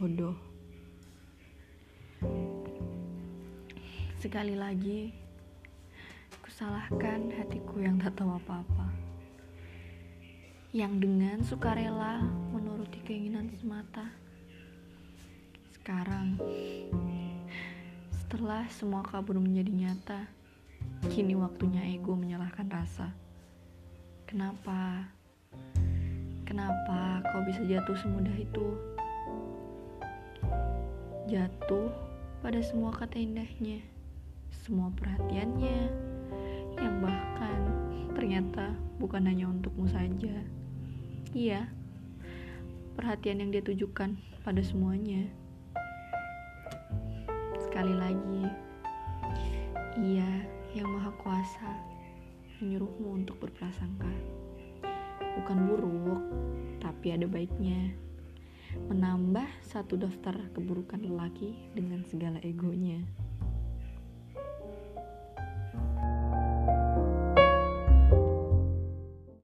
bodoh. Sekali lagi, kusalahkan hatiku yang tak tahu apa-apa. Yang dengan sukarela menuruti keinginan semata. Sekarang, setelah semua kabur menjadi nyata, kini waktunya ego menyalahkan rasa. Kenapa? Kenapa kau bisa jatuh semudah itu? Jatuh pada semua kata indahnya semua perhatiannya yang bahkan ternyata bukan hanya untukmu saja. Iya, perhatian yang dia tujukan pada semuanya. Sekali lagi, ia yang maha kuasa menyuruhmu untuk berprasangka. Bukan buruk, tapi ada baiknya. Menambah satu daftar keburukan lelaki dengan segala egonya.